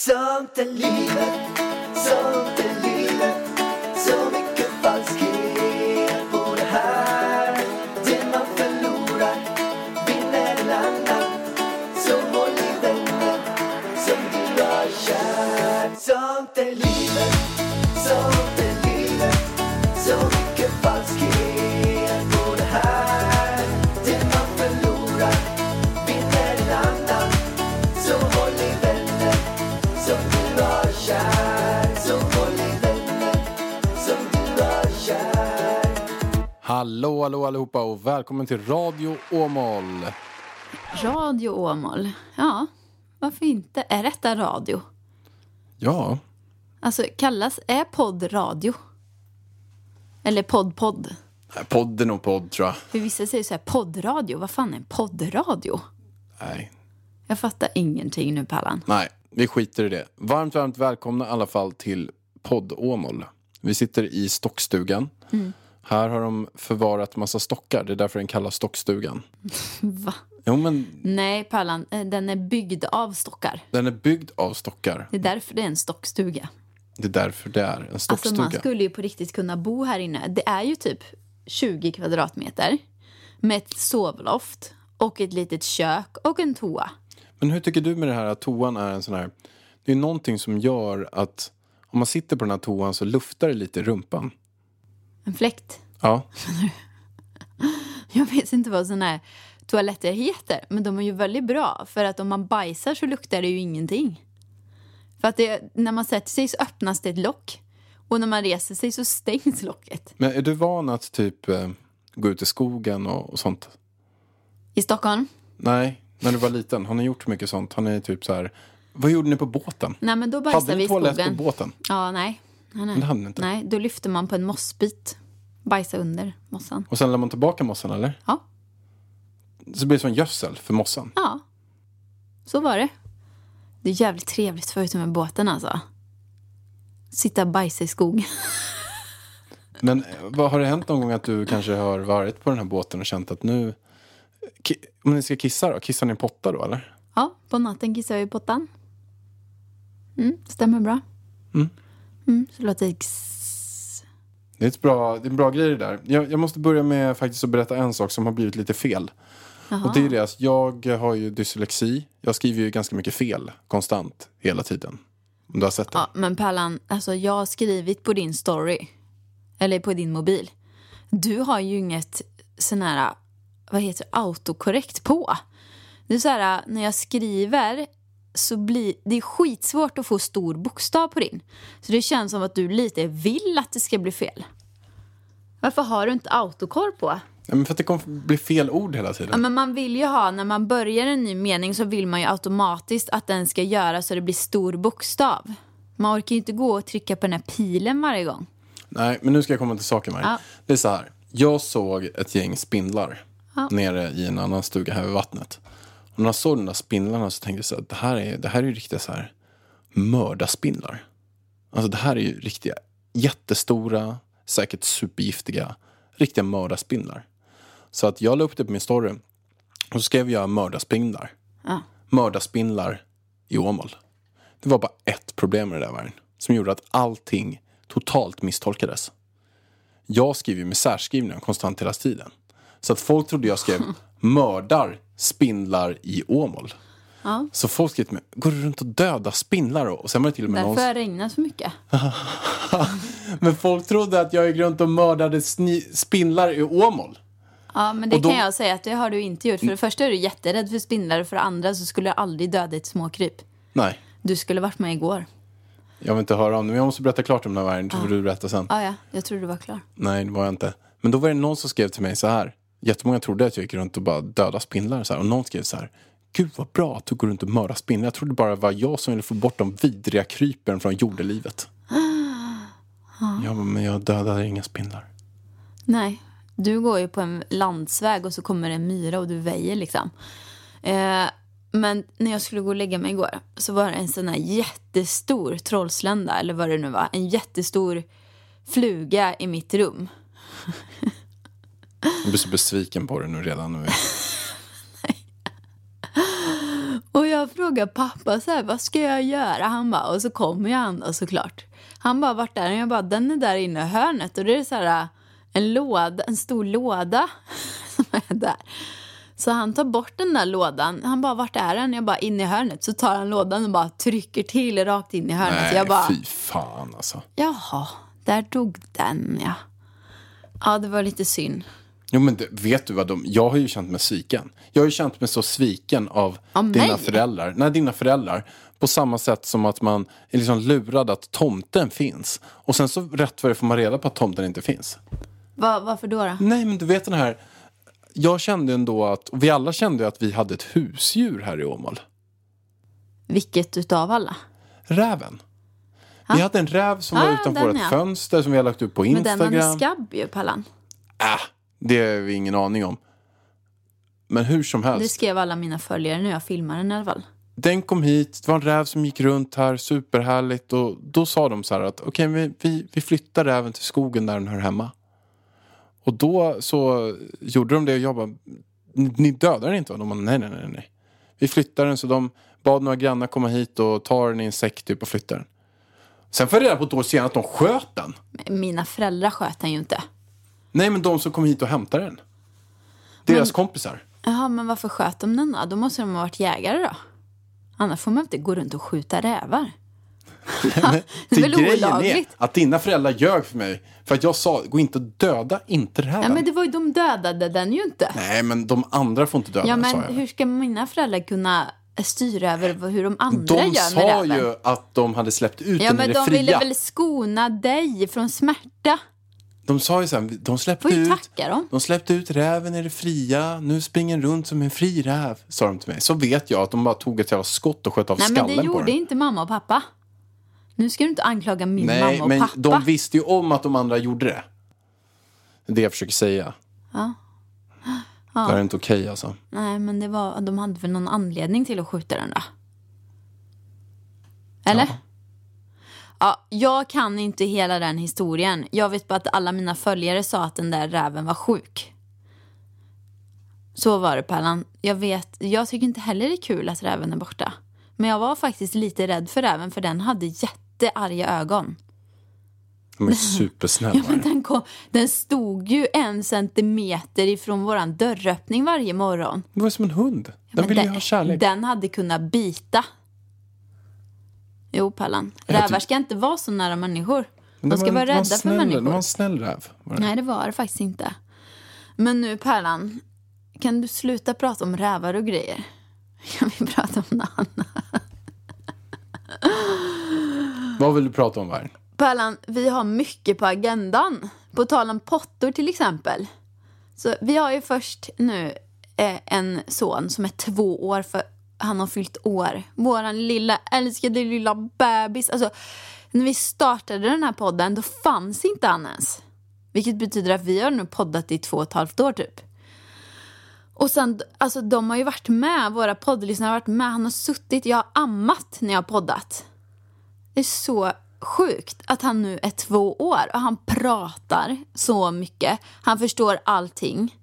Sånt är livet, Hallå, hallå allihopa och välkommen till Radio Åmål. Radio Åmål. Ja, varför inte? Är detta radio? Ja, Alltså, kallas, är podd radio? Eller podd-podd? podden och podd tror jag. För vissa säger så här, poddradio. Vad fan är en poddradio? Nej, Jag fattar ingenting nu, Pallan. nej, vi skiter i det. Varmt, varmt välkomna i alla fall till podd Åmål. Vi sitter i stockstugan. Här har de förvarat massa stockar, det är därför den kallas stockstugan. Va? Jo, men Nej, Pallan, eh, den är byggd av stockar. den är byggd av stockar. Det är därför det är en stockstuga. Det är därför det är en Alltså, stockstuga. man skulle ju på riktigt kunna bo här inne. Det är ju typ 20 kvadratmeter med ett sovloft och ett litet kök och en toa. Men hur tycker du med det här att toan är en sån här... Det är någonting som gör att om man sitter på den här toan så luftar det lite i rumpan. En fläkt. Ja, Jag vet inte vad sådana här toaletter heter, men de är ju väldigt bra. För att om man bajsar så luktar det ju ingenting. För att det, när man sätter sig så öppnas det ett lock. Och när man reser sig så stängs locket. Men är du van att typ eh, gå ut i skogen och, och sånt? I Stockholm? Nej, när du var liten. Har ni gjort mycket sånt? Har ni typ så här... Vad gjorde ni på båten? Nej, men då bajsar Hade vi ni i toalett skogen. på båten? Ja, nej. Nej, nej. Men det hade ni inte. nej, då lyfter man på en mossbit. Bajsa under mossan. Och sen lade man tillbaka mossan eller? Ja, Så blir det som gödsel för mossan. ja. Så var det. Det är jävligt trevligt förutom med båten alltså. Sitta och bajsa i skogen. Men vad har det hänt någon gång att du kanske har varit på den här båten och känt att nu... Om ni ska kissa då? Kissar ni i potta då eller? Ja, på natten kissar jag i pottan. Mm, stämmer bra. Mm. så låter det... Det är, ett bra, det är en bra grej det där. Jag, jag måste börja med faktiskt att berätta en sak som har blivit lite fel. Och det är det att jag har ju dyslexi. Jag skriver ju ganska mycket fel konstant hela tiden. Om du har sett det? Ja, men Pallan, alltså jag har skrivit på din story. Eller på din mobil. Du har ju inget sån här, vad heter autokorrekt på. Det är så här, när jag skriver så blir det är skitsvårt att få stor bokstav på din. Så det känns som att du lite vill att det ska bli fel. Varför har du inte autokorr på? Ja, men för att det kommer bli fel ord hela Ja, tiden. men man vill ju ha, när man börjar en ny mening så vill man ju automatiskt att den ska göra så det blir stor bokstav. Man orkar ju inte gå och trycka på den här pilen varje gång. Nej, men nu ska jag komma till saken här. Ja. Det är så här. Jag såg ett gäng spindlar Ja. nere i en annan stuga här vid vattnet. Och när jag såg de där spindlarna så tänkte jag så här, det här är, det här är ju riktiga så här mördarspindlar. Alltså det här är ju riktiga jättestora, säkert supergiftiga, riktiga mördarspindlar. Så att jag la upp det på min story och så skrev jag mördarspindlar. Ja. Mördarspindlar i Åmål. Det var bara ett problem med det där världen. Som gjorde att allting totalt misstolkades. Jag skriver ju med särskrivningar konstant hela tiden. Så att folk trodde jag skrev mördar spindlar i Åmål. Ja. Så folk skrev till mig, går du runt och dödar spindlar då? Och sen var det till och med någon... Därför har det regnat så mycket. Men folk trodde att jag gick runt och mördade spindlar i Åmål. Ja, men det då- kan jag säga att det har du inte gjort. För det första är du jätterädd för spindlar och för det andra så skulle jag aldrig döda ett småkryp. Nej, Du skulle varit med igår. jag vill inte höra om det. Men jag måste berätta klart om den här så får du berätta sen. Ja, ja, jag trodde du var klar. Nej, det var jag inte. Men då var det någon som skrev till mig så här. Jättemånga trodde att jag gick runt och bara dödade spindlar. Så här. Och någon skrev så här. Gud vad bra att du går runt och mördar spindlar. Jag trodde bara det var jag som ville få bort de vidriga krypen från jordelivet. Ja, men jag dödade inga spindlar. Nej, du går ju på en landsväg och så kommer en myra och du väjer liksom. Eh, men när jag skulle gå och lägga mig igår så var det en sån här jättestor trollslända, eller vad det nu var. En jättestor fluga i mitt rum. Jag blir så besviken på det nu redan. Nu. Och jag frågar pappa så här, vad ska jag göra? Han bara, och så kommer jag han då såklart. Han bara, vart är den? Jag bara, den är där inne i hörnet. Och det är så här en låda, en stor låda som är där. Så han tar bort den där lådan. Han bara, vart är den? Jag bara, in i hörnet. Så tar han lådan och bara trycker till rakt in i hörnet. Nej, jag bara, fy fan alltså. jaha, där dog den ja. Ja, det var lite synd. Jo men det, vet du vad de, jag har ju känt mig sviken. Jag har ju känt mig så sviken av Av dina mig? föräldrar. Nej, dina föräldrar. På samma sätt som att man är liksom lurad att tomten finns. Och sen så rätt vad det får man reda på att tomten inte finns. Va, varför då? då? Nej men du vet den här, jag kände ändå att, och vi alla kände att vi hade ett husdjur här i Åmål. Vilket utav alla? Räven. Vi hade en räv som var Ah, utanför vårt ja. fönster som vi har lagt upp på Men den Instagram. en skabb ju, Pallan. Äh, det har vi ingen aning om. Men hur som helst. Det skrev alla mina följare när jag filmade den i alla fall. Den kom hit, det var en räv som gick runt här, superhärligt. Och då sa de så här att okej, vi, vi, vi flyttar räven till skogen där den hör hemma. Och då så gjorde de det och jag bara, "Ni- dödar den inte va? De bara, nej, nej, nej, nej. Vi flyttar den så de bad några grannar komma hit och ta den i en säck typ och flytta den. Sen får jag reda på ett år senare att de sköt den. Mina föräldrar sköt den ju inte. Nej, men de som kom hit och hämtade den. Deras kompisar. Jaha, men varför sköt de den då? Då måste de ha varit jägare då. Annars får man inte gå runt och skjuta rävar. Men Det är väl grejen är olagligt? att dina föräldrar ljög för mig. För att jag sa, gå inte och döda inte räven. Ja, men det var ju, de dödade den ju inte. Nej, men de andra får inte döda Ja, den, sa men jag. hur ska mina föräldrar kunna styra över hur de andra De gör med sa räven? ju att de hade släppt ut Ja, den i men det de fria. ville väl skona dig från smärta? De sa ju så här, de släppte, ut, de släppte ut räven i det fria. Nu springer den runt som en fri räv, sa de till mig. Så vet jag att de bara tog ett jävla skott och sköt av Nej, men skallen det på gjorde den. inte mamma och pappa. Nu ska du inte anklaga min Nej, mamma och men pappa. de visste ju om att de andra gjorde det. Det är det jag försöker säga. Ja. Det här är inte okej alltså. Nej, men det var, de hade väl någon anledning till att skjuta den då? Eller? Ja. Jag kan inte hela den historien. Jag vet bara att alla mina följare sa att den där räven var sjuk. Så var det Pärlan. Jag vet, jag tycker inte heller det är kul att räven är borta. Men jag var faktiskt lite rädd för räven för den hade jättearga ögon. De är supersnälla. Ja, men den, kom, den stod ju en centimeter ifrån våran dörröppning varje morgon. Det var som en hund. Den Men ville ju ha kärlek. Den hade kunnat bita. Jo, Pallan. Rävar ska inte vara så nära människor. De det ska var- vara det rädda för snäll- Det människor. var en snäll räv. Det. Nej, det var det faktiskt inte. Men nu, Pärlan. Kan du sluta prata om rävar och grejer? Jag vill prata om något annat. Vad vill du prata om här? Pärlan, vi har mycket på agendan. På tal om pottor till exempel. Så vi har ju först nu eh, en son som är två år för han har fyllt år. Våran lilla älskade lilla bebis. Alltså, när vi startade den här podden då fanns inte han ens. Vilket betyder att vi har nu poddat i två och ett halvt år typ. Och sen, alltså de har ju varit med, våra poddlyssnare har varit med. Han har suttit, jag har ammat när jag har poddat. Det är så sjukt att han nu är två år och han pratar så mycket. Han förstår allting.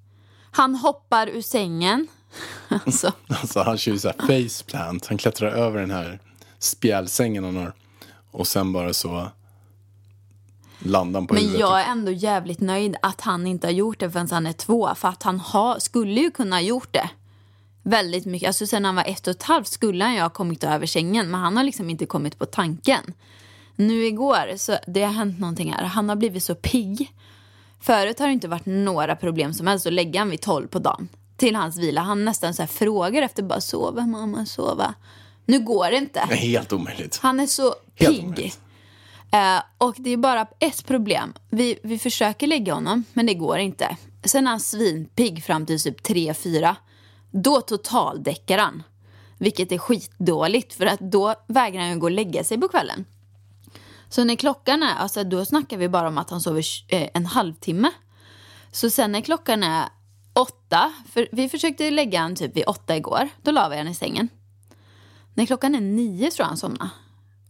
Han hoppar ur sängen. Alltså, Alltså han kör ju så här faceplant. Han klättrar över den här spjälsängen han har. Och sen bara så landar han på men huvudet. jag är ändå jävligt nöjd att han inte har gjort det förrän han är två. För att han har, skulle ju kunna ha gjort det. Väldigt mycket. Alltså sen han var ett och ett halvt skulle han ju ha kommit över sängen. Men han har liksom inte kommit på tanken. Nu igår, så det har hänt någonting här. Han har blivit så pigg. Förut har det inte varit några problem som helst att lägga han vid tolv på dagen. Till hans vila. Han nästan så här frågar efter bara sova mamma, sova. Nu går det inte. Det är helt omöjligt. Han är så pigg. Eh, och det är bara ett problem. Vi, vi försöker lägga honom, men det går inte. Sen är han svinpigg fram till typ 3-4. Då totaldäckar han. Vilket är skitdåligt, för att då vägrar han ju gå och lägga sig på kvällen. Så när klockan är, alltså då snackar vi bara om att han sover eh, en halvtimme. Så sen när klockan är åtta, för vi försökte lägga han typ vid åtta igår, då la vi han i sängen. När klockan är nio tror jag han somnade.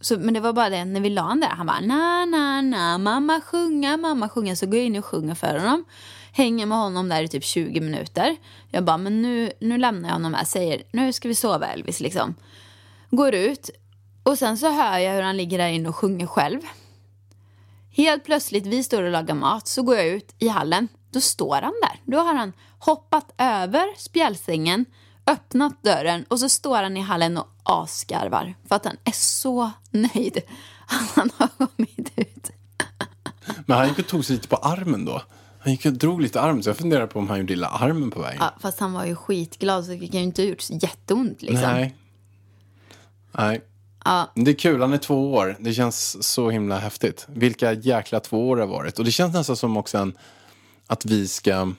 Så, men det var bara det, när vi la han där, han bara na na na, mamma sjunga, mamma sjunga. Så går jag in och sjunger för honom. Hänger med honom där i typ 20 minuter. Jag bara, men nu, nu lämnar jag honom här. Säger, nu ska vi sova Elvis liksom. Går ut. Och sen så hör jag hur han ligger där inne och sjunger själv. Helt plötsligt, vi står och lagar mat, så går jag ut i hallen. Då står han där. Då har han hoppat över spjälsängen, öppnat dörren och så står han i hallen och asgarvar. För att han är så nöjd. Han har kommit ut. Men han gick och tog sig lite på armen då. Han gick och drog lite arm, så jag funderar på om han gjorde illa armen på vägen. Ja, fast han var ju skitglad så det kan ju inte ha gjort så jätteont liksom. Nej. Nej. Ja. Det är kul, han är två år. Det känns så himla häftigt. Vilka jäkla två år det har varit. Och det känns nästan som också en, att vi ska...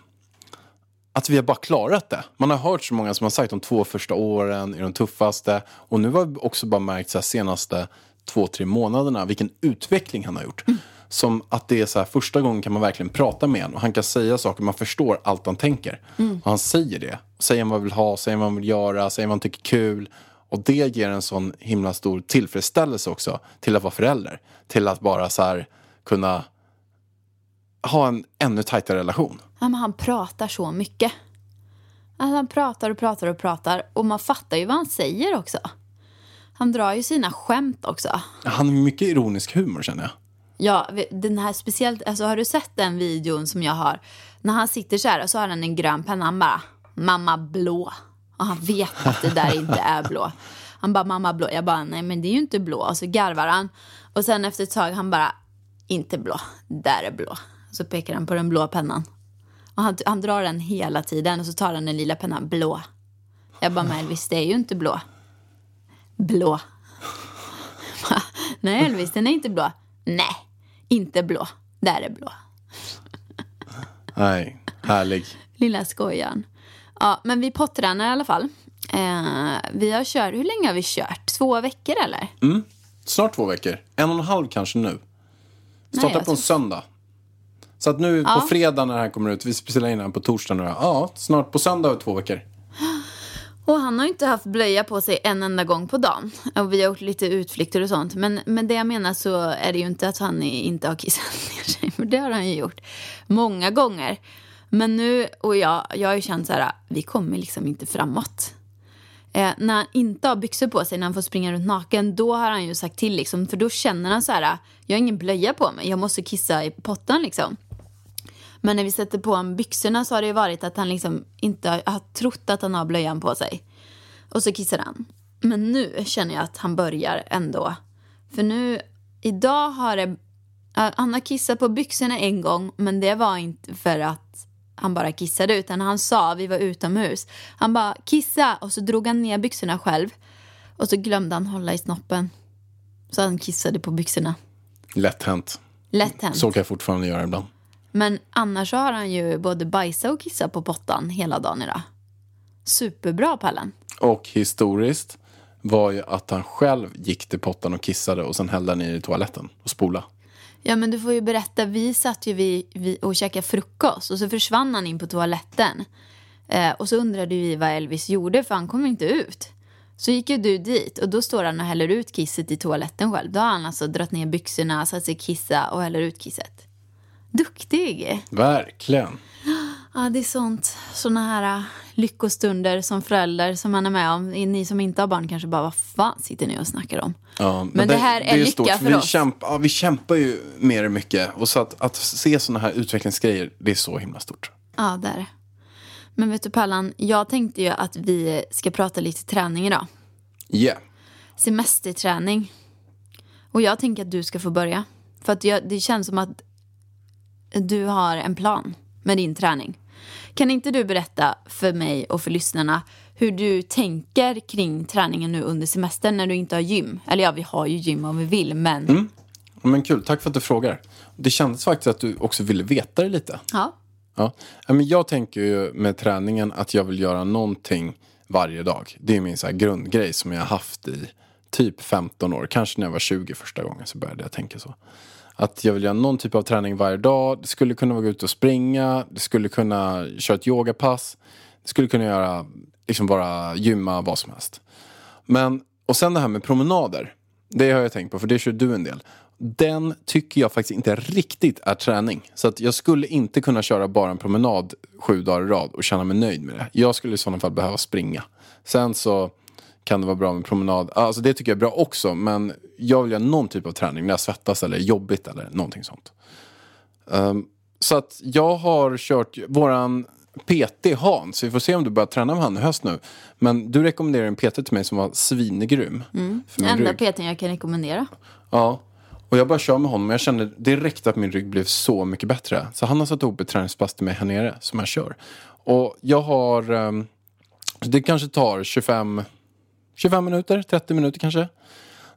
Att vi har bara klarat det. Man har hört så många som har sagt de två första åren är de tuffaste. Och nu har vi också bara märkt så senaste två, tre månaderna vilken utveckling han har gjort. Som att det är så här, första gången kan man verkligen prata med honom. Han kan säga saker, man förstår allt han tänker. Och han säger det. Säger vad han vill ha, säger vad han vill göra, säger vad han tycker är kul. Och det ger en sån himla stor tillfredsställelse också till att vara förälder. Till att bara så här kunna ha en ännu tajtare relation. Ja, men han pratar så mycket. Alltså, han pratar och pratar och pratar och man fattar ju vad han säger också. Han drar ju sina skämt också. Han har mycket ironisk humor känner jag. Ja, den här speciellt, alltså har du sett den videon som jag har? När han sitter så här och så har han en grön penna, han bara mamma blå. Och han vet att det där inte är blå. Han bara mamma blå, jag bara nej men det är ju inte blå. Och så garvar han. Och sen efter ett tag han bara inte blå, där är blå. Så pekar han på den blå pennan. Och han, han drar den hela tiden och så tar han den lila pennan, blå. Jag bara men Elvis det är ju inte blå. Blå. nej Elvis den är inte blå. Nej, inte blå. Där är blå. Nej, härlig. Lilla skojan. Ja, men vi pottränar i alla fall. Eh, vi har kört, hur länge har vi kört? Två veckor eller? Snart två veckor. En och en halv kanske nu. Startar på en tror- söndag. Så att nu på Ja. fredag när det här kommer ut, vi spelar in den på torsdag nu. Ja, snart på söndag två veckor. Och han har inte haft blöja på sig en enda gång på dagen. Och vi har gjort lite utflykter och sånt. Men, men det jag menar så är det ju inte att han inte har kissat ner sig. För det har han ju gjort många gånger. Men nu, och jag, jag har ju känt så här, vi kommer liksom inte framåt. Eh, när han inte har byxor på sig, när han får springa runt naken, då har han ju sagt till liksom. För då känner han så här, jag har ingen blöja på mig, jag måste kissa i pottan liksom. Men när vi sätter på honom byxorna så har det ju varit att han liksom inte har, har trott att han har blöjan på sig. Och så kissar han. Men nu känner jag att han börjar ändå. För nu, idag har det... Han har kissat på byxorna en gång, men det var inte för att han bara kissade, utan han sa, vi var utomhus, han bara kissa och så drog han ner byxorna själv. Och så glömde han hålla i snoppen. Så han kissade på byxorna. Lätt hänt. Lätt hänt. Så kan jag fortfarande göra ibland. Men annars har han ju både bajsat och kissat på pottan hela dagen idag. Superbra Pallen. Och historiskt var ju att han själv gick till pottan och kissade och sen hällde han i toaletten och spola. Ja men du får ju berätta, vi satt ju vid, vid och käkade frukost och så försvann han in på toaletten. Eh, och så undrade vi vad Elvis gjorde för han kom inte ut. Så gick ju du dit och då står han och häller ut kisset i toaletten själv. Då har han alltså dragit ner byxorna, satt sig kissa och häller ut kisset. Duktig! Verkligen. Ja, det är sånt. Såna här äh, lyckostunder som förälder som man är med om. Ni som inte har barn kanske bara, vad fan sitter ni och snackar om? Ja, Men det här är lycka stort. för vi oss. Kämpa, ja, vi kämpar ju med det mycket. Och så att, att se sådana här utvecklingsgrejer, det är så himla stort. Ja, det är det. Men vet du Pallan, jag tänkte ju att vi ska prata lite träning idag. Yeah. Semesterträning. Och jag tänker att du ska få börja. För att jag, det känns som att du har en plan med din träning. Kan inte du berätta för mig och för lyssnarna hur du tänker kring träningen nu under semestern när du inte har gym? Eller ja, vi har ju gym om vi vill, men Ja, Men kul, tack för att du frågar. Det kändes faktiskt att du också ville veta det lite. ja. Ja. Men jag tänker ju med träningen att jag vill göra någonting varje dag. Det är min så grundgrej som jag har haft i typ 15 år. Kanske när jag var 20 första gången så började jag tänka så. Att jag vill göra någon typ av träning varje dag. Det skulle kunna vara gå ut och springa. Det skulle kunna köra ett yogapass. Det skulle kunna göra, liksom bara gymma, vad som helst. Men, och sen det här med promenader. Det har jag tänkt på, för det kör du en del. den tycker jag faktiskt inte riktigt är träning. Så att jag skulle inte kunna köra bara en promenad sju dagar i rad och känna mig nöjd med det. Jag skulle i sådana fall behöva springa. Sen så kan det vara bra med promenad. Alltså det tycker jag är bra också. Men jag vill göra någon typ av träning när jag svettas eller är jobbigt eller någonting sånt. Um, så att jag har kört våran PT Hans. Vi får se om du börjar träna med han i höst nu. Men du rekommenderade en PT till mig som var svingrym. Min Enda. PTn jag kan rekommendera. Ja. Och jag bara kör med honom och jag kände direkt att min rygg blev så mycket bättre. Så han har satt ihop ett träningspass till mig här nere som jag kör. Och jag har... ehm, det kanske tar 25, 25 minuter, 30 minuter kanske.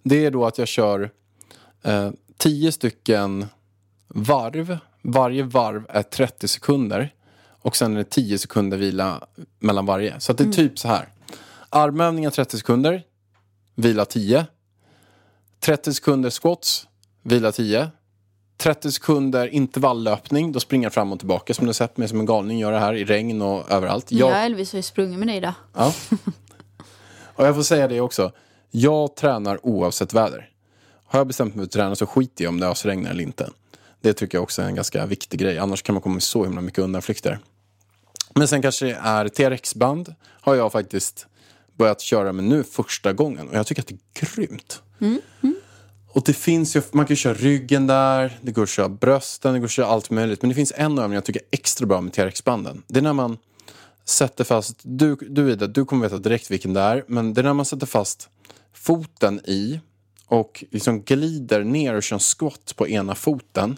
Det är då att jag kör eh, 10 stycken varv. Varje varv är 30 sekunder. Och sen är det 10 sekunder vila mellan varje. Så det är typ så här. Armövningar 30 sekunder. Vila 10. 30 sekunder squats, vila 10. 30 sekunder intervalllöpning, då springer jag fram och tillbaka som du har sett mig som en galning göra här i regn och överallt. Jag Jag, Elvis har ju sprungit med dig idag. ja. Och jag får säga det också, jag tränar oavsett väder. Har jag bestämt mig för att träna så skiter jag om det ösregnar eller inte. Det tycker jag också är en ganska viktig grej, annars kan man komma med så himla mycket undanflykter. Men sen kanske det är TRX-band har jag faktiskt börjat köra med nu första gången och jag tycker att det är grymt. Och det finns ju, man kan köra ryggen där, det går att köra brösten, det går att köra allt möjligt. Men det finns en övning jag tycker är extra bra med TRX-banden. Det är när man sätter fast, du, du Ida, du kommer veta direkt vilken det är. Men det är när man sätter fast foten i och liksom glider ner och kör en squat på ena foten.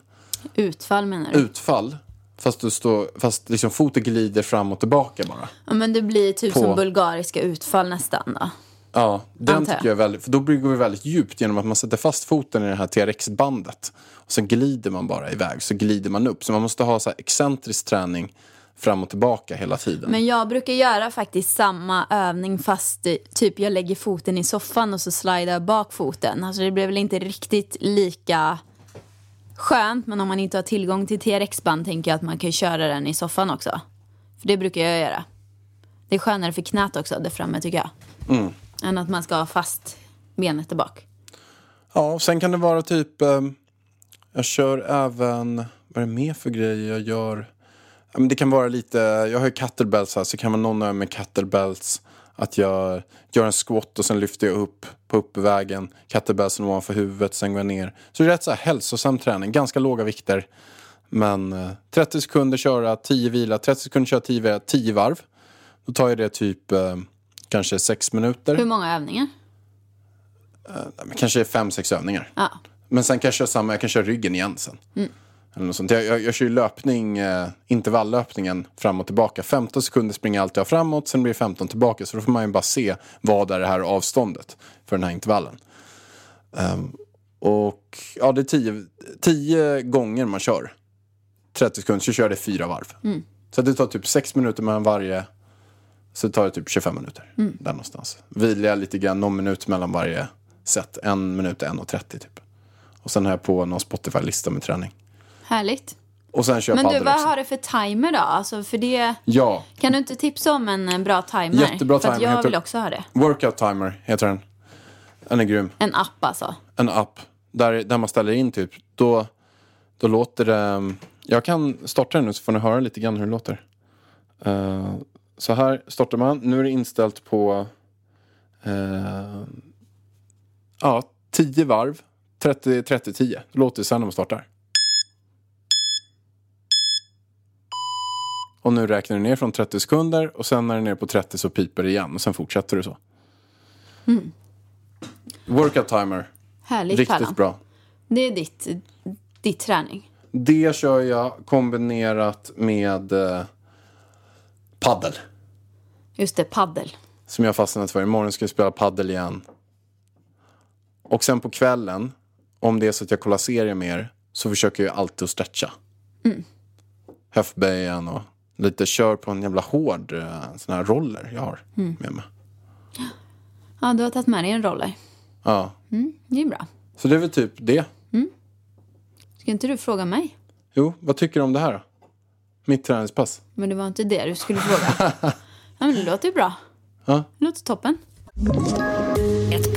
Utfall menar du? Utfall. Fast, du står, fast liksom foten glider fram och tillbaka bara. Ja, men det blir typ På- som bulgariska utfall nästan då. Ja, den Antar tycker jag väldigt, för då går vi väldigt djupt genom att man sätter fast foten i det här TRX-bandet. Och sen glider man bara iväg, så glider man upp. Så man måste ha så här excentrisk träning fram och tillbaka hela tiden. Men jag brukar göra faktiskt samma övning fast eh, typ jag lägger foten i soffan och så slidar jag bak foten. Alltså det blir väl inte riktigt lika skönt men om man inte har tillgång till TRX-band tänker jag att man kan köra den i soffan också. För det brukar jag göra. Det är skönare för knät också där framme tycker jag. Än att man ska ha fast benet där bak. Ja, sen kan det vara typ... Eh, jag kör även... Vad är det mer för grejer jag gör? Men det kan vara lite... Jag har ju kettlebells här, så kan vara någon övning med kettlebells. Att jag gör en squat och sen lyfter jag upp på uppvägen. Kettlebellsen ovanför huvudet, sen går jag ner. Så det är rätt så här hälsosam träning. Ganska låga vikter. Men eh, 30 sekunder köra, 10 vila. 30 sekunder köra, 10 vila, 10 varv. Då tar jag det typ eh, kanske 6 minuter. Hur många övningar? Men Kanske 5-6 övningar. Ja. Men sen kan jag köra samma, jag kan köra ryggen igen sen. Mm. Eller något sånt. Jag, jag, jag kör ju löpning, eh, intervalllöpningen fram och tillbaka. 15 sekunder springer alltid jag framåt, sen blir det 15 tillbaka. Så då får man ju bara se vad är det här avståndet för den här intervallen. Ehm, och ja, det är 10, 10 gånger man kör. 30 sekunder, så kör det fyra varv. Mm. Så det tar typ 6 minuter mellan varje. Så det tar det typ 25 minuter. Mm. Där någonstans. Vilar jag lite grann, någon minut mellan varje set. En minut, en och 30 typ. Och sen har jag på någon Spotify-lista med träning. Härligt. Och sen kör jag Men du, vad också. har du för timer då? Alltså för det... Ja, Kan du inte tipsa om en eh, bra timer? Jättebra för timer, jag heter- vill också ha det. Workout Timer heter den. Den är grym. En app alltså. En app där, där man ställer in typ. Då, då låter det... Jag kan starta den nu så får ni höra lite grann hur det låter. Eh, så här startar man. Nu är det inställt på... eh, ja, 10 varv. 30, 30, 10. Det låter sen när man startar. Och nu räknar du ner från 30 sekunder och sen när det är nere på 30 så piper det igen och sen fortsätter du så. Workout timer. Härligt Riktigt Pallan. bra. Det är ditt, ditt träning. Det kör jag kombinerat med eh, paddel. Just det, paddel. Som jag fastnat för. Imorgon ska jag spela paddel igen. Och sen på kvällen, om det är så att jag kollar serier mer, så försöker jag alltid att stretcha. Höftböjen och lite kör på en jävla hård eh, sån här roller jag har med mig. Ja, du har tagit med dig en roller. Ja. Det är bra. Så det är väl typ det. Ska inte du fråga mig? Jo, vad tycker du om det här då? Mitt träningspass. Men det var inte det du skulle fråga. ja, men det låter ju bra. Ja. Det låter toppen.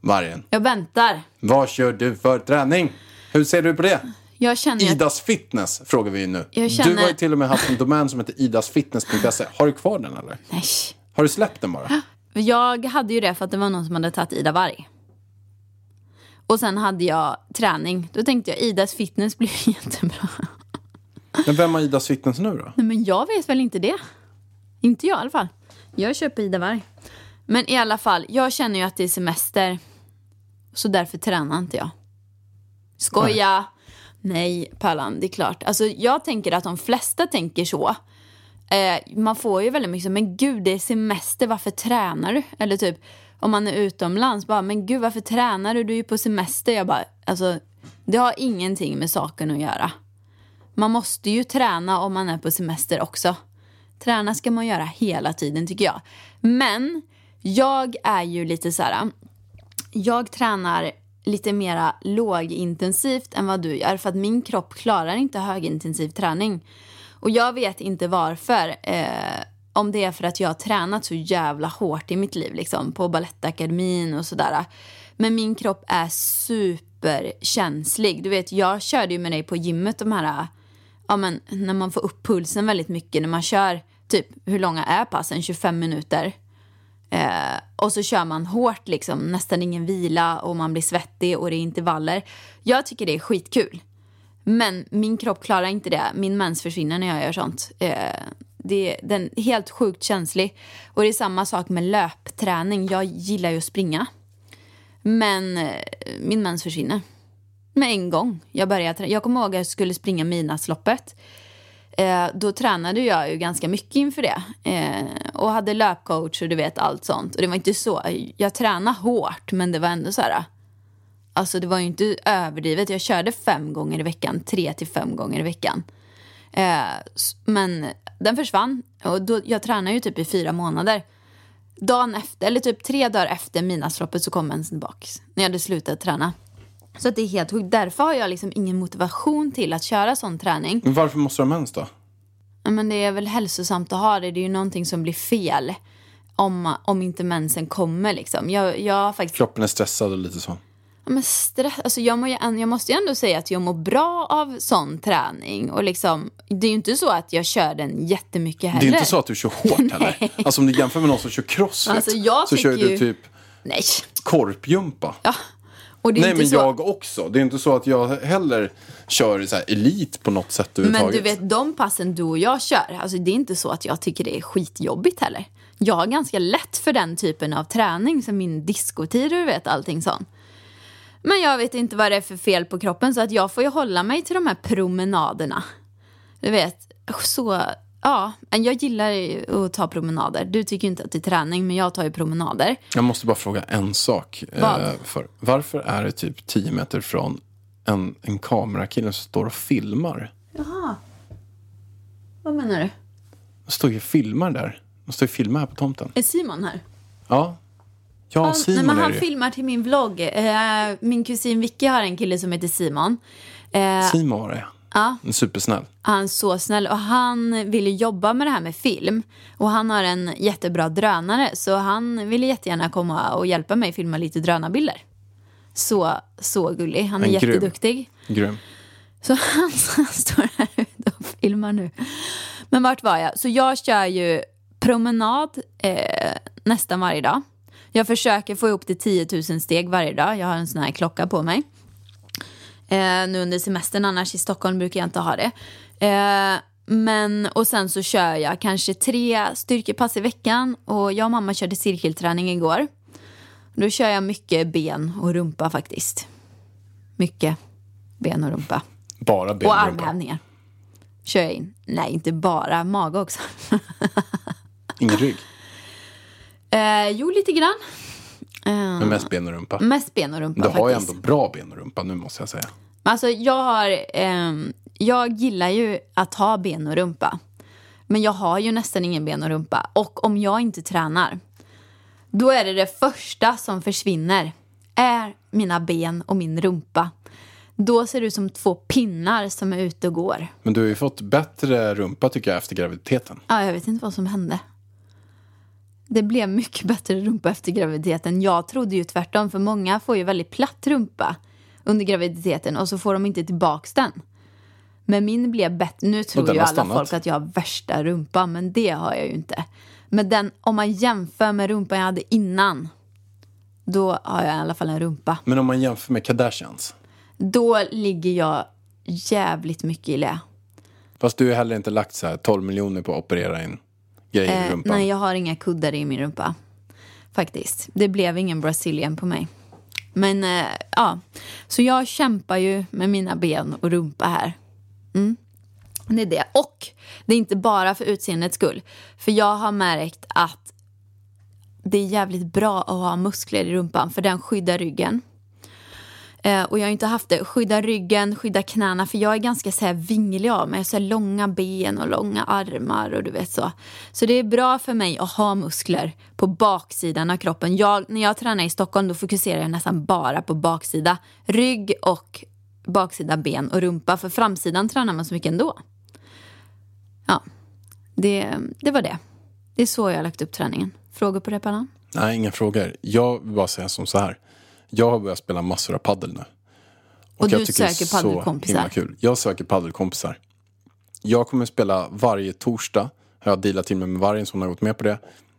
Vargen. Jag väntar. Vad kör du för träning? Hur ser du på det? Jag känner Idas Fitness frågar vi ju nu. Jag Du känner- har ju till och med haft en domän som heter idasfitness.se. Har du kvar den eller? Nej. Har du släppt den bara? Jag hade ju det för att det var någon som hade tagit Ida Varg. Och sen hade jag träning. Då tänkte jag Idas fitness blir jättebra. Men vem har Idas Fitness nu då? Nej, men jag vet väl inte det. Inte jag i alla fall. Jag köper Ida Varg. Men i alla fall, jag känner ju att det är semester. Så därför tränar inte jag. Skoja! Nej, Pallan, det är klart. Alltså, jag tänker att de flesta tänker så. Eh, man får ju väldigt mycket så, men gud det är semester, varför tränar du? Eller typ om man är utomlands, bara, men gud varför tränar du? Du är ju på semester. Jag bara, alltså det har ingenting med saken att göra. Man måste ju träna om man är på semester också. Träna ska man göra hela tiden tycker jag. Men jag är ju lite så här. Jag tränar lite mera lågintensivt än vad du gör för att min kropp klarar inte högintensiv träning. Och jag vet inte varför. Eh, om det är för att jag har tränat så jävla hårt i mitt liv liksom på Balettakademin och sådär. Men min kropp är superkänslig. Du vet, jag körde ju med dig på gymmet de här ja, men, när man får upp pulsen väldigt mycket när man kör typ hur långa är passen? 25 minuter. Eh, och så kör man hårt liksom, nästan ingen vila och man blir svettig och det är intervaller. Jag tycker det är skitkul. Men min kropp klarar inte det. Min mens försvinner när jag gör sånt. Eh, det, den är helt sjukt känslig. Och det är samma sak med löpträning. Jag gillar ju att springa. Men eh, min mens försvinner. Med en gång jag började. Jag kommer ihåg att jag skulle springa midnattsloppet. Eh, då tränade jag ju ganska mycket inför det. Eh, och hade löpcoach och du vet allt sånt. Och det var inte så. Jag tränade hårt men det var ändå så här. Alltså det var ju inte överdrivet. Jag körde fem gånger i veckan. Tre till fem gånger i veckan. Eh, men den försvann. Och då, jag tränade ju typ i fyra månader. Dagen efter, eller typ tre dagar efter midnattsloppet så kom mensen tillbaka. När jag hade slutat träna. Så att det är helt sjukt. Därför har jag liksom ingen motivation till att köra sån träning. Men varför måste du ha mens då? Ja, Men det är väl hälsosamt att ha det. Det är ju någonting som blir fel. Om, om inte mensen kommer liksom. Jag, jag faktiskt... Kroppen är stressad och lite så. Ja, Men stress, alltså jag, må ju, jag måste ju ändå säga att jag mår bra av sån träning. Och liksom, det är ju inte så att jag kör den jättemycket heller. Det är inte så att du kör hårt heller. Alltså om du jämför med någon som kör crossfit Alltså, jag så kör tycker du ju- typ Nej. korpjumpa. Ja. Nej men så... jag också. Det är inte så att jag heller kör så elit på något sätt Men du vet, de passen du och jag kör, alltså det är inte så att jag tycker det är skitjobbigt heller. Jag har ganska lätt för den typen av träning, som min diskotid och du vet allting sånt. Men jag vet inte vad det är för fel på kroppen så att jag får ju hålla mig till de här promenaderna. Du vet, så, ja, jag gillar att ta promenader. Du tycker inte att det är träning, men jag tar ju promenader. Jag måste bara fråga en sak. Vad? Eh, för, varför är det typ 10 meter från en, en kamerakille som står och filmar? Vad menar du? De står ju och filmar där. De står och filmar här på tomten. Är Simon här? Ja. Ja, Ja, Simon nej, men är han det ju. filmar till min vlogg. Eh, min kusin Vicky har en kille som heter Simon. Eh, Simon var det, Ja. Supersnäll. han är så snäll och han ville jobba med det här med film. Och han har en jättebra drönare så han ville jättegärna komma och hjälpa mig filma lite drönarbilder. Så, så gullig. Han är En jätteduktig. Grym. Så han, han står här ute och filmar nu. Men vart var jag? Så jag kör ju promenad eh, nästan varje dag. Jag försöker få ihop till 10 000 steg varje dag. Jag har en sån här klocka på mig. Eh, nu under semestern, annars i Stockholm brukar jag inte ha det. Eh, men, och sen så kör jag kanske tre styrkepass i veckan. Och jag och mamma körde cirkelträning igår. Då kör jag mycket ben och rumpa faktiskt. Mycket ben och rumpa. Bara ben Och och rumpa. armhävningar. Kör jag in. Nej, inte bara. Mage också. Ingen rygg. eh, jo, lite grann. Men mest ben och rumpa. Mest ben och rumpa Du har ju ändå bra ben och rumpa nu måste jag säga. Alltså jag har, ehm, jag gillar ju att ha ben och rumpa. Men jag har ju nästan ingen ben och rumpa. Och om jag inte tränar, då är det det första som försvinner. Är mina ben och min rumpa. Då ser det ut som två pinnar som är ute och går. Men du har ju fått bättre rumpa tycker jag efter graviditeten. Ja, jag vet inte vad som hände. Det blev mycket bättre rumpa efter graviditeten. Jag trodde ju tvärtom, för många får ju väldigt platt rumpa under graviditeten och så får de inte tillbaks den. Men min blev bättre. Nu tror ju alla stannat. folk att jag har värsta rumpan, men det har jag ju inte. Men den, om man jämför med rumpan jag hade innan, då har jag i alla fall en rumpa. Men om man jämför med Kardashians. Då ligger jag jävligt mycket i lä. Fast du har heller inte lagt så här 12 miljoner på att operera in grejer i Eh, rumpan. nej, jag har inga kuddar i min rumpa. Faktiskt. Det blev ingen Brazilian på mig. Men eh, ja, så jag kämpar ju med mina ben och rumpa här. Mm. Det är det. Och det är inte bara för utseendets skull. För jag har märkt att det är jävligt bra att ha muskler i rumpan för den skyddar ryggen. Eh, och jag har inte haft det. Skydda ryggen, skydda knäna. För jag är ganska så här vinglig av mig. Jag har så här långa ben och långa armar och du vet så. Så det är bra för mig att ha muskler på baksidan av kroppen. Jag, när jag tränar i Stockholm då fokuserar jag nästan bara på baksida. Rygg och baksida ben och rumpa. För framsidan tränar man så mycket ändå. Ja, det, det var det. Det är så jag har lagt upp träningen. Frågor på det, Pallan? Nej, inga frågor. Jag vill bara säga som så här. Jag har börjat spela massor av paddel nu. Och jag du tycker det är söker så himla kul. Jag söker paddelkompisar. Jag kommer spela varje torsdag. Har jag dealat till mig med vargen som har gått med på det.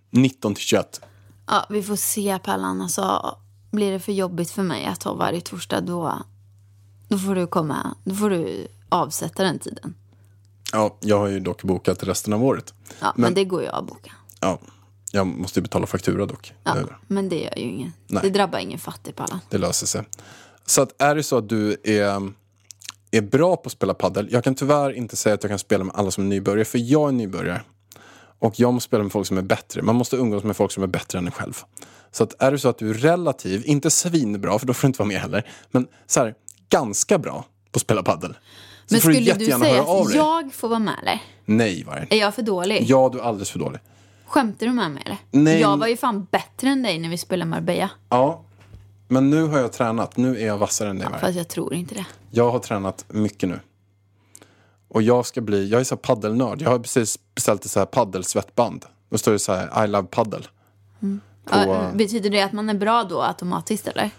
19 till 21. Ja, vi får se Pallan. Alltså, blir det för jobbigt för mig att ha varje torsdag då, då får du komma, då får du avsätta den tiden. Ja, jag har ju dock bokat resten av året. Ja, men, det går ju att boka. Ja, jag måste ju betala faktura dock. Ja, Det- men det gör ju ingen. Nej. Det drabbar ingen fattig Pallan. Det löser sig. Så att är det så att du är, är bra på att spela paddel. Jag kan tyvärr inte säga att jag kan spela med alla som är nybörjare. För jag är nybörjare. Och jag måste spela med folk som är bättre. Man måste umgås med folk som är bättre än en själv. Så att är det så att du är relativ, inte svinbra för då får du inte vara med heller. Men så här, ganska bra på att spela paddel. Så Men du skulle du jättegärna säga att jag får vara med eller? Nej, vargen. Är jag för dålig? Ja, du är alldeles för dålig. Skämtar du med mig eller? Nej. Jag var ju fan bättre än dig när vi spelade Marbella. Ja, men nu har jag tränat. Nu är jag vassare än dig, vargen. Fast jag tror inte det. Jag har tränat mycket nu. Och jag ska bli, jag är så här paddelnörd. Jag har precis beställt ett så här paddelsvettband. Då står det så här, I love paddel. På, Ja, betyder det att man är bra då automatiskt eller?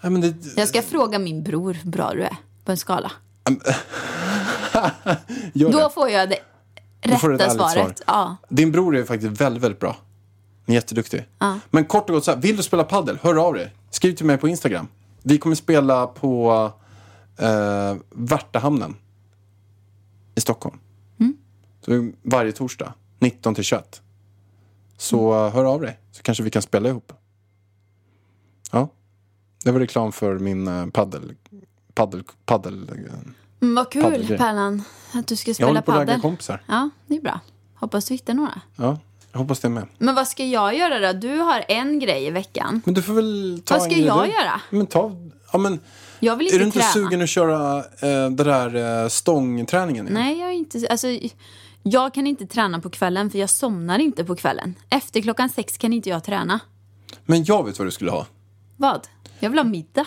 nej, men det, Jag ska fråga min bror hur bra du är på en skala. Då får jag det rätta svaret. svar. Ja. Din bror är faktiskt väldigt, väldigt bra. Han är jätteduktig. Men kort och gott så här, vill du spela paddel? Hör av dig. Skriv till mig på Instagram. Vi kommer spela på eh, Värtahamnen i Stockholm. Så varje torsdag, 19 till 21. Så eh, hör av dig, så kanske vi kan spela ihop. Ja, det var reklam för min eh, paddel, paddel, paddel. Mm, vad kul. Pärlan att du ska Jag spela håller på att ragga padel. kompisar. Ja, det är bra. Hoppas du hittar några. Ja, jag hoppas det med. Men vad ska jag göra då? Du har en grej i veckan. Men du får väl ta Vad ska en jag göra? Men ta, ja men. Jag vill Är inte du inte träna. sugen att köra eh, det där eh, stångträningen igen? Nej, jag är inte... Alltså, jag kan inte träna på kvällen för jag somnar inte på kvällen. Efter klockan sex kan inte jag träna. Men jag vet vad du skulle ha. Vad? Jag vill ha middag.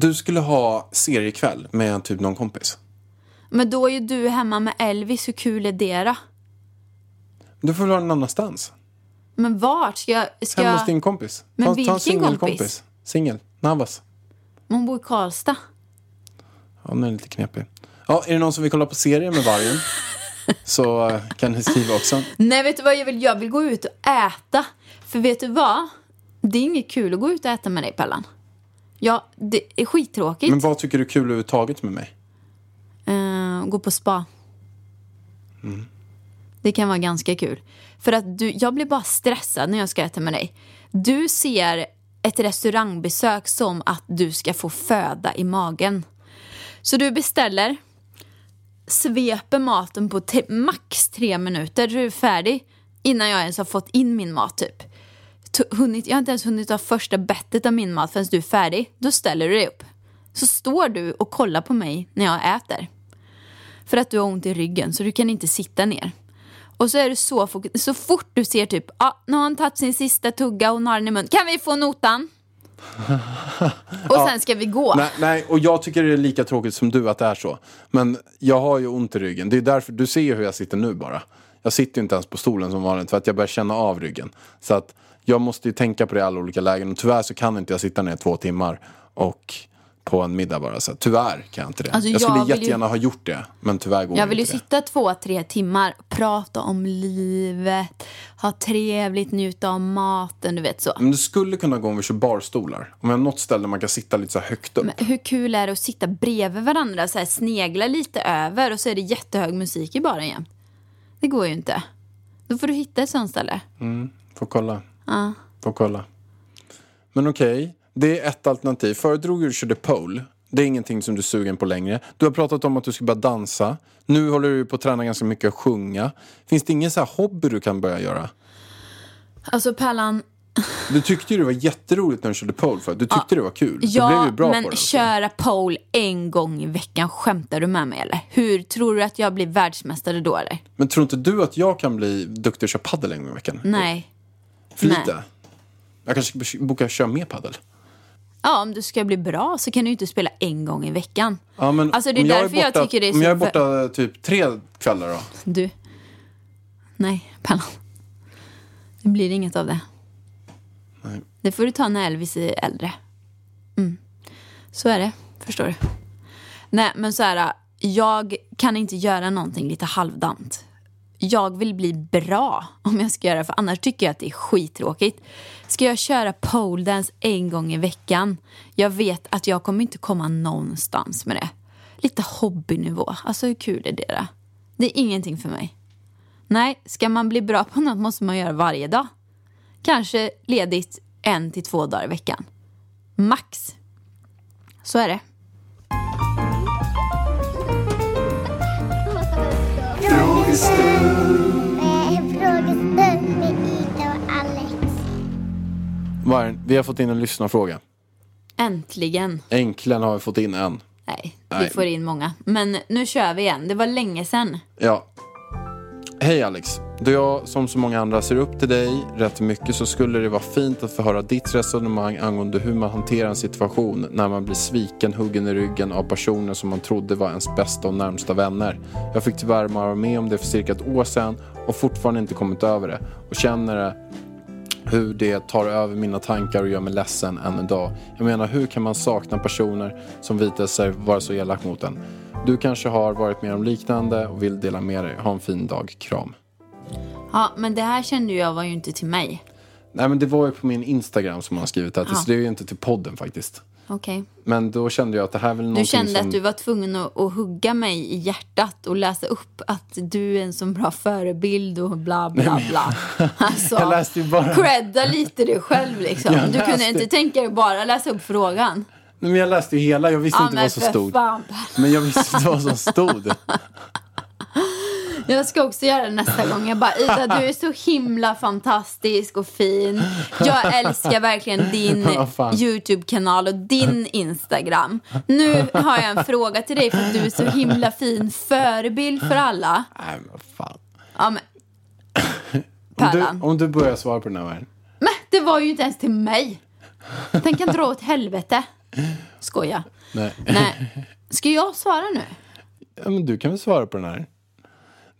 Du skulle ha seriekväll med typ någon kompis. Men då är ju du hemma med Elvis. Hur kul är det då? Du får väl ha den annanstans. Men vart? Ska jag... Ska Hemma hos jag... din kompis. Men ta, ta vilken en singelkompis. kompis? Singel. Navas. Hon bor i Karlstad. Ja, den är lite knepig. Ja, är det någon som vill kolla på serier med vargen? så eh, kan ni skriva också. Nej, vet du vad jag vill? Jag vill gå ut och äta. För vet du vad? Det är inget kul att gå ut och äta med dig, Pallan. Ja, det är skittråkigt. Men vad tycker du är kul överhuvudtaget med mig? Eh, gå på spa. Mm. Det kan vara ganska kul. För att du, jag blir bara stressad när jag ska äta med dig. Du ser ett restaurangbesök som att du ska få föda i magen. Så du beställer, sveper maten på max tre minuter, så är du färdig innan jag ens har fått in min mat typ. Hunnit, jag har inte ens hunnit ta första bettet av min mat förrän du är färdig. Då ställer du dig upp. Så står du och kollar på mig när jag äter. För att du har ont i ryggen så du kan inte sitta ner. Och så är du så fokuserad. Så fort du ser typ, ja, ah, nu har han tagit sin sista tugga och har den i mun. Kan vi få notan? och sen ska vi gå. Nej, nej, och jag tycker det är lika tråkigt som du att det är så. Men jag har ju ont i ryggen. Det är därför, du ser ju hur jag sitter nu bara. Jag sitter ju inte ens på stolen som vanligt för att jag börjar känna av ryggen. Så att jag måste ju tänka på det i alla olika lägen. Och tyvärr så kan inte jag sitta ner två timmar och på en middag bara. Så tyvärr kan jag inte det. Alltså, jag skulle jag ju- jättegärna ha gjort det. Men tyvärr går Jag det vill ju inte sitta två, tre timmar, prata om livet, ha trevligt, njuta av maten, du vet så. Men det skulle kunna gå om vi kör barstolar. Om jag har något ställe där man kan sitta lite så högt upp. Men hur kul är det att sitta bredvid varandra, så här, snegla lite över och så är det jättehög musik i baren jämt? Det går ju inte. Då får du hitta ett sånt ställe. Får kolla. Får kolla. Men okej, det är ett alternativ. Föredrog du körde pole. Det är ingenting som du är sugen på längre. Du har pratat om att du ska börja dansa. Nu håller du på att träna ganska mycket att sjunga. Finns det ingen så här hobby du kan börja göra? Alltså Pärlan, Du tyckte ju det var jätteroligt när du körde pole för Du tyckte det var kul. du blev ja ju bra men på det. köra pole en gång i veckan, skämtar du med mig eller? Hur tror du att jag blir världsmästare då eller? Men tror inte du att jag kan bli duktig och köra padel en gång i veckan? Nej. För nej. lite? Jag kanske ska boka köra mer padel. Ja, om du ska bli bra så kan du inte spela en gång i veckan. Ja, men Alltså det är om därför jag, borta, tycker det är Om jag är borta typ tre kvällar då? Du. Nej, Pallan. Det blir inget av det. Nej. Det får du ta när Elvis är äldre. Mm. Så är det, förstår du. Nej, men så här. Jag kan inte göra någonting lite halvdant. Jag vill bli bra om jag ska göra det, för annars tycker jag att det är skittråkigt. Ska jag köra pole dance en gång i veckan? Jag vet att jag kommer inte komma någonstans med det. Lite hobbynivå. Alltså hur kul är det då? Det är ingenting för mig. Nej, ska man bli bra på något måste man göra varje dag. Kanske ledigt en till två dagar i veckan. Max. Så är det. Eh, Frågestund med Ida och Alex. Vi har fått in en lyssnarfråga. Äntligen. Äntligen har vi fått in en. Nej, Nej. vi får in många. Men nu kör vi igen. Det var länge sedan. Ja. Hej Alex. Då jag som så många andra ser upp till dig rätt mycket så skulle det vara fint att få höra ditt resonemang angående hur man hanterar en situation när man blir sviken, huggen i ryggen av personer som man trodde var ens bästa och närmsta vänner. Jag fick tyvärr vara med om det för cirka ett år sedan och fortfarande inte kommit över det och känner det hur det tar över mina tankar och gör mig ledsen än idag. Jag menar, hur kan man sakna personer som visar sig vara så elak mot en? Du kanske har varit med om liknande och vill dela med dig. Ha en fin dag. Kram. Ja, men det här kände jag var ju inte till mig. Nej men det var ju på min Instagram som man har skrivit till, Ja. så det är ju inte till podden faktiskt. Okej. Men då kände jag att det här är väl Du kände som... att du var tvungen att, att hugga mig i hjärtat och läsa upp att du är en så bra förebild och bla bla bla. Alltså, Jag läste ju bara- credda lite dig själv liksom. Jag Du kunde inte tänka dig bara läsa upp frågan. Nej, men jag läste ju hela, jag visste Ja, inte vad som stod. fan. Men jag visste inte vad som stod. Jag ska också göra det nästa gång. Jag bara, Ida du är så himla fantastisk och fin. Jag älskar verkligen din. YouTube-kanal och din Instagram. Nu har jag en fråga till dig för att du är så himla fin förebild för alla. Nej men fan. Ja, men, Om Pärlan. du, om du börjar svara på den här världen. Men det var ju inte ens till mig. Den kan dra åt helvete. Skoja. Nej. Nej. Ska jag svara nu? Ja, men du kan väl svara på den här?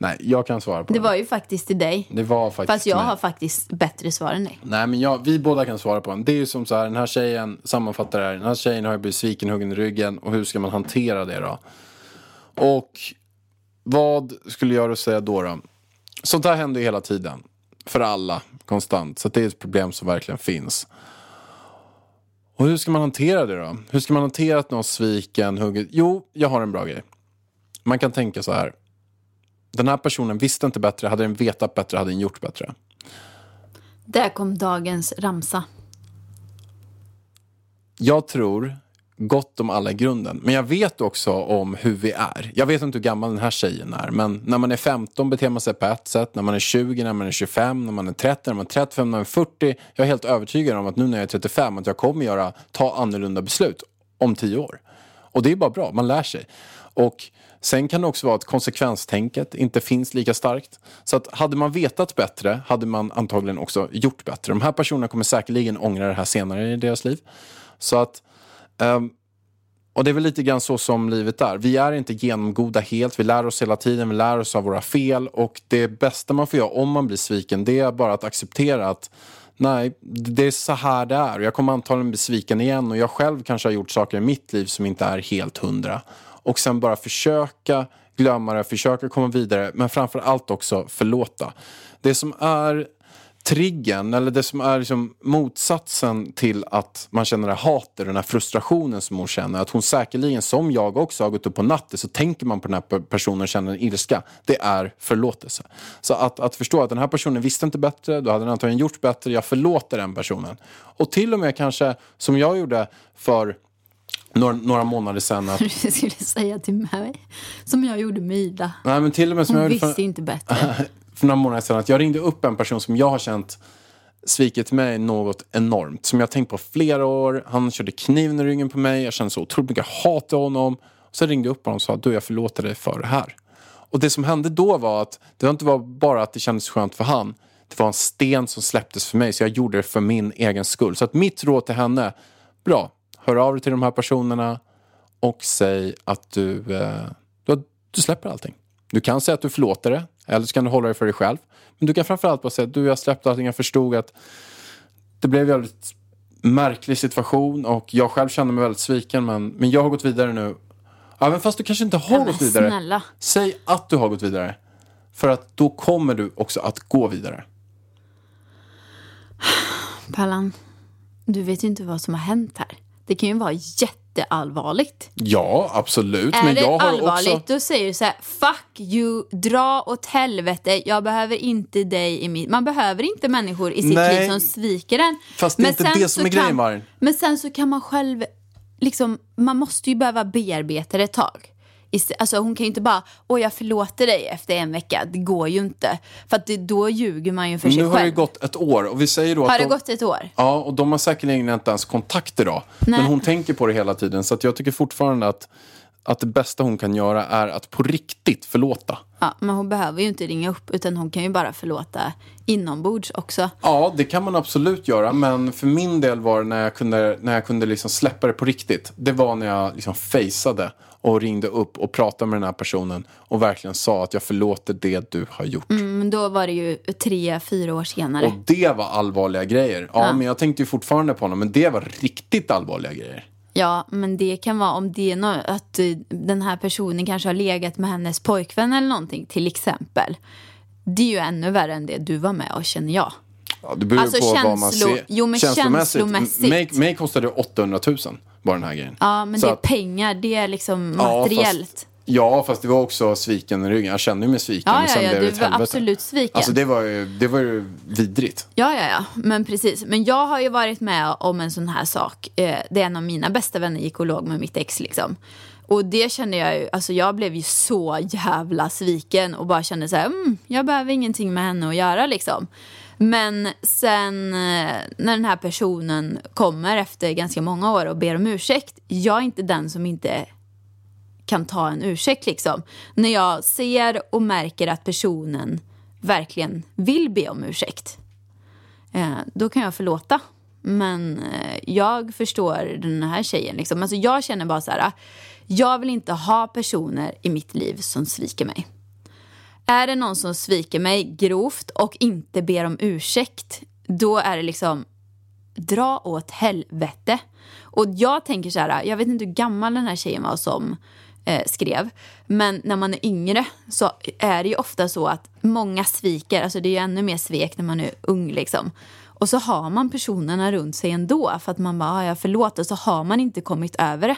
Nej, jag kan svara på Det den. var ju faktiskt till dig. Det var faktiskt Fast jag mig. har faktiskt bättre svar än dig. Nej men jag, vi båda kan svara på den. Det är ju som så här, den här tjejen, sammanfattar det här, den här tjejen har ju blivit sviken, huggen i ryggen och hur ska man hantera det då? Och vad skulle jag då säga då då? Sånt här händer ju hela tiden. För alla, konstant. Så det är ett problem som verkligen finns. Och hur ska man hantera det då? Hur ska man hantera att någon sviken, hugget? Jo, jag har en bra grej. Man kan tänka så här. Den här personen visste inte bättre, hade den vetat bättre hade den gjort bättre. Där kom dagens ramsa. Jag tror gott om alla i grunden. Men jag vet också om hur vi är. Jag vet inte hur gammal den här tjejen är. Men när man är 15 beter man sig på ett sätt. När man är 20, när man är 25, när man är 30, när man är 35, när man är 40. Jag är helt övertygad om att nu när jag är 35 att jag kommer göra, ta annorlunda beslut om 10 år. Och det är bara bra, man lär sig. Och sen kan det också vara att konsekvenstänket inte finns lika starkt. Så att hade man vetat bättre hade man antagligen också gjort bättre. De här personerna kommer säkerligen ångra det här senare i deras liv. Så att ehm, och det är väl lite grann så som livet är. Vi är inte genomgoda helt. Vi lär oss hela tiden. Vi lär oss av våra fel. Och det bästa man får göra om man blir sviken det är bara att acceptera att nej, det är så här det är. Jag kommer antagligen bli sviken igen. Och jag själv kanske har gjort saker i mitt liv som inte är helt hundra. Och sen bara försöka glömma det, försöka komma vidare. Men framför allt också förlåta. Det som är triggen, eller det som är liksom motsatsen till att man känner det här hatet, den här frustrationen som hon känner. Att hon säkerligen, som jag också, har gått upp på natten så tänker man på den här personen och känner en ilska. Det är förlåtelse. Så att, att förstå att den här personen visste inte bättre, då hade den antagligen gjort bättre, jag förlåter den personen. Och till och med kanske, som jag gjorde för några, några månader sedan. Att, Du skulle säga till mig, som jag gjorde med Ida. nej, men till och med som Hon jag visste för, inte bättre. för några månader sedan att jag ringde upp en person som jag har känt svikit mig något enormt. Som jag tänkt på flera år. Han körde kniven i ryggen på mig. Jag kände så otroligt mycket hat till honom. Så jag ringde upp honom och sa du jag förlåter dig för det här. Och det som hände då var att det var inte var bara att det kändes skönt för han. Det var en sten som släpptes för mig så jag gjorde det för min egen skull. Så att mitt råd till henne, bra, hör av dig till de här personerna och säg att du, eh, du, du släpper allting. Du kan säga att du förlåter det, eller så kan du hålla det för dig själv. Men du kan framförallt bara säga att du, jag släppte allting, jag förstod att det blev en väldigt märklig situation och jag själv kände mig väldigt sviken men, men jag har gått vidare nu. Även fast du kanske inte har gått vidare. snälla. Säg att du har gått vidare. För att då kommer du också att gå vidare. Pallan, du vet ju inte vad som har hänt här. Det kan ju vara jätteallvarligt. Ja, absolut. Är men det jag har allvarligt, också... då säger du så här, fuck you, dra åt helvete, jag behöver inte dig i mitt... Man behöver inte människor i sitt Nej. liv som sviker en. Fast det är inte sen det som är grejen, kan-. Men sen så kan man själv, liksom, man måste ju behöva bearbeta det ett tag. Alltså hon kan ju inte bara, åh jag förlåter dig efter en vecka, det går ju inte. För att det, då ljuger man ju för sig Nu har det själv. gått ett år och vi säger då att Har det de... gått ett år? Ja, och de har säkerligen inte ens kontakt idag. Men hon tänker på det hela tiden. Så att jag tycker fortfarande att, att det bästa hon kan göra är att på riktigt förlåta. Ja, men hon behöver ju inte ringa upp utan hon kan ju bara förlåta inombords också. Ja, det kan man absolut göra. Men för min del var det när jag kunde, när jag kunde liksom släppa det på riktigt. Det var när jag liksom faceade och ringde upp och pratade med den här personen och verkligen sa att jag förlåter det du har gjort. Men då var det ju tre, fyra år senare. Och det var allvarliga grejer. Ja, men jag tänkte ju fortfarande på honom. Men det var riktigt allvarliga grejer. Ja, men det kan vara om det är nå- att eh, den här personen kanske har legat med hennes pojkvän eller någonting till exempel. Det är ju ännu värre än det du var med och känner jag. Ja, det beror Alltså på vad man känslo- ser. jo, men känslomässigt. Mig, mig kostade det 800 000 bara den här grejen. Ja, men Så det är att- pengar, det är liksom Ja, materiellt. Fast, ja, fast det var också sviken i ryggen. Jag kände mig sviken. Ja, ja, ja, du var helvete. absolut sviken. Alltså det var ju, det var ju vidrigt. Ja, ja, ja, men precis. Men jag har ju varit med om en sån här sak. Eh, Det är en av mina bästa vänner gick och låg med mitt ex liksom. Och det kände jag ju, alltså jag blev ju så jävla sviken och bara kände så här, mm, jag behöver ingenting med henne att göra liksom. Men sen eh, när den här personen kommer efter ganska många år och ber om ursäkt, jag är inte den som inte kan ta en ursäkt liksom. När jag ser och märker att personen verkligen vill be om ursäkt, eh, då kan jag förlåta. Men eh, jag förstår den här tjejen. Liksom. Alltså, jag känner bara så här, ah, jag vill inte ha personer i mitt liv som sviker mig. Är det någon som sviker mig grovt och inte ber om ursäkt, då är det liksom dra åt helvete. Och jag tänker så här, ah, jag vet inte hur gammal den här tjejen var som eh, skrev, men när man är yngre så är det ju ofta så att många sviker, alltså det är ju ännu mer svek när man är ung liksom. Och så har man personerna runt sig ändå för att man bara, ah, jag förlåter, så har man inte kommit över det.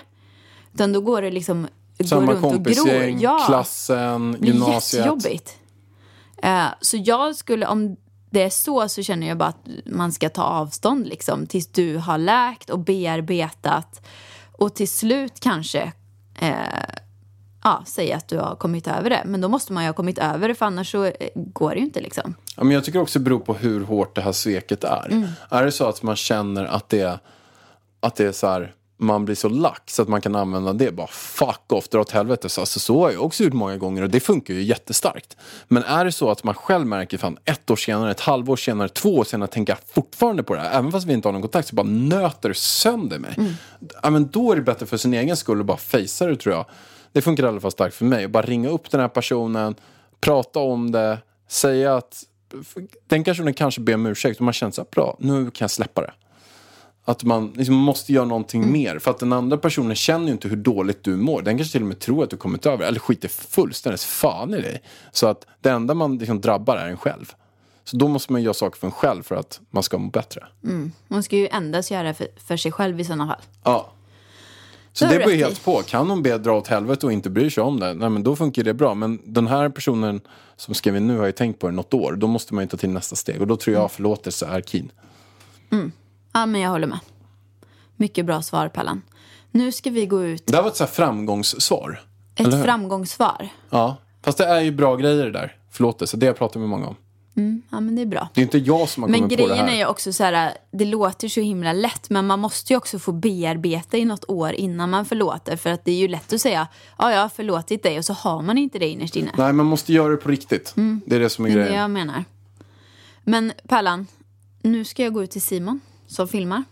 Utan då går det liksom, Samma runt och kompisgäng, klassen, Det blir gymnasiet. jättejobbigt. Eh, så jag skulle, om det är så, så känner jag bara att man ska ta avstånd liksom tills du har läkt och bearbetat och till slut kanske eh, ja, säga att du har kommit över det. Men då måste man ju ha kommit över det för annars så eh, går det ju inte liksom. Ja, men jag tycker också det beror på hur hårt det här sveket är. Mm. Är det så att man känner att det, att det är så här, man blir så lack så att man kan använda det bara fuck off, dra åt helvete. Så, alltså, så har jag också gjort många gånger och det funkar ju jättestarkt. Men är det så att man själv märker fan ett år senare, ett halvår senare, två år senare tänker jag fortfarande på det här. Även fast vi inte har någon kontakt så bara nöter sönder mig. Ja, men då är det bättre för sin egen skull att bara fejsa det tror jag. Det funkar i alla fall starkt för mig. Bara ringa upp den här personen, prata om det, säga att den personen kanske ber om ursäkt och man känner så här, bra, nu kan jag släppa det. Att man liksom måste göra någonting mer. För att den andra personen känner ju inte hur dåligt du mår. Den kanske till och med tror att du kommit över Eller skiter fullständigt fan i dig. Så att det enda man liksom drabbar är en själv. Så då måste man göra saker för en själv för att man ska må bättre. Man ska ju endast göra för, för sig själv i sådana fall. Ja. Så Det beror helt på. Kan hon be dra åt helvete och inte bryr sig om det, nej men då funkar det bra. Men den här personen som skrev in nu har ju tänkt på det något år. Då måste man ju ta till nästa steg. Och då tror jag Mm. förlåtelse är keen. Ja, men jag håller med. Mycket bra svar, Pallan. Nu ska vi gå ut Det här var ett så framgångssvar. ett framgångssvar. Ja, fast det är ju bra grejer det där. Förlåtelse, det har jag pratat med många om. Ja, men det är bra. Det är inte jag som har Men kommit på det grejen här. är ju också så här, det låter så himla lätt, men man måste ju också få bearbeta i något år innan man förlåter. För att det är ju lätt att säga, ja, jag har förlåtit dig och så har man inte det innerst inne. Nej, man måste göra det på riktigt. Det är det som är Det är det grejen. jag menar. Men Pallan, nu ska jag gå ut till Simon som filmar.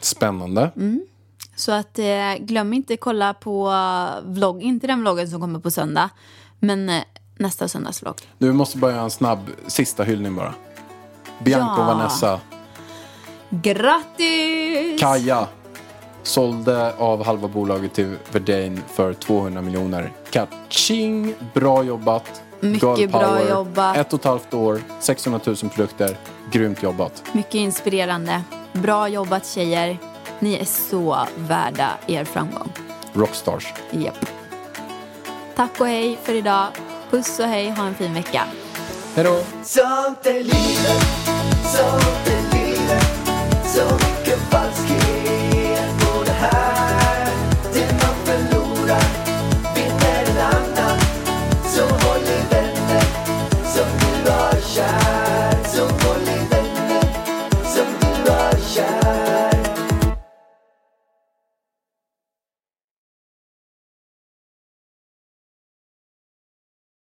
Spännande. Mm. Så att eh, glöm inte kolla på eh, vlogg, inte den vloggen som kommer på söndag, men eh, nästa söndagsvlogg. Du vi måste bara göra en snabb sista hyllning bara. Bianca och Ja. Vanessa. Grattis! Kaja sålde av halva bolaget till Verdane för 200 miljoner. Kaching! Bra jobbat. Mycket bra jobbat. Ett och ett halvt år, 600 000 produkter. Grymt jobbat. Mycket inspirerande. Bra jobbat tjejer. Ni är så värda er framgång. Rockstars. Japp. Tack och hej för idag. Puss och hej, ha en fin vecka. Hej då! Sånt är livet, sånt är livet Så mycket falskt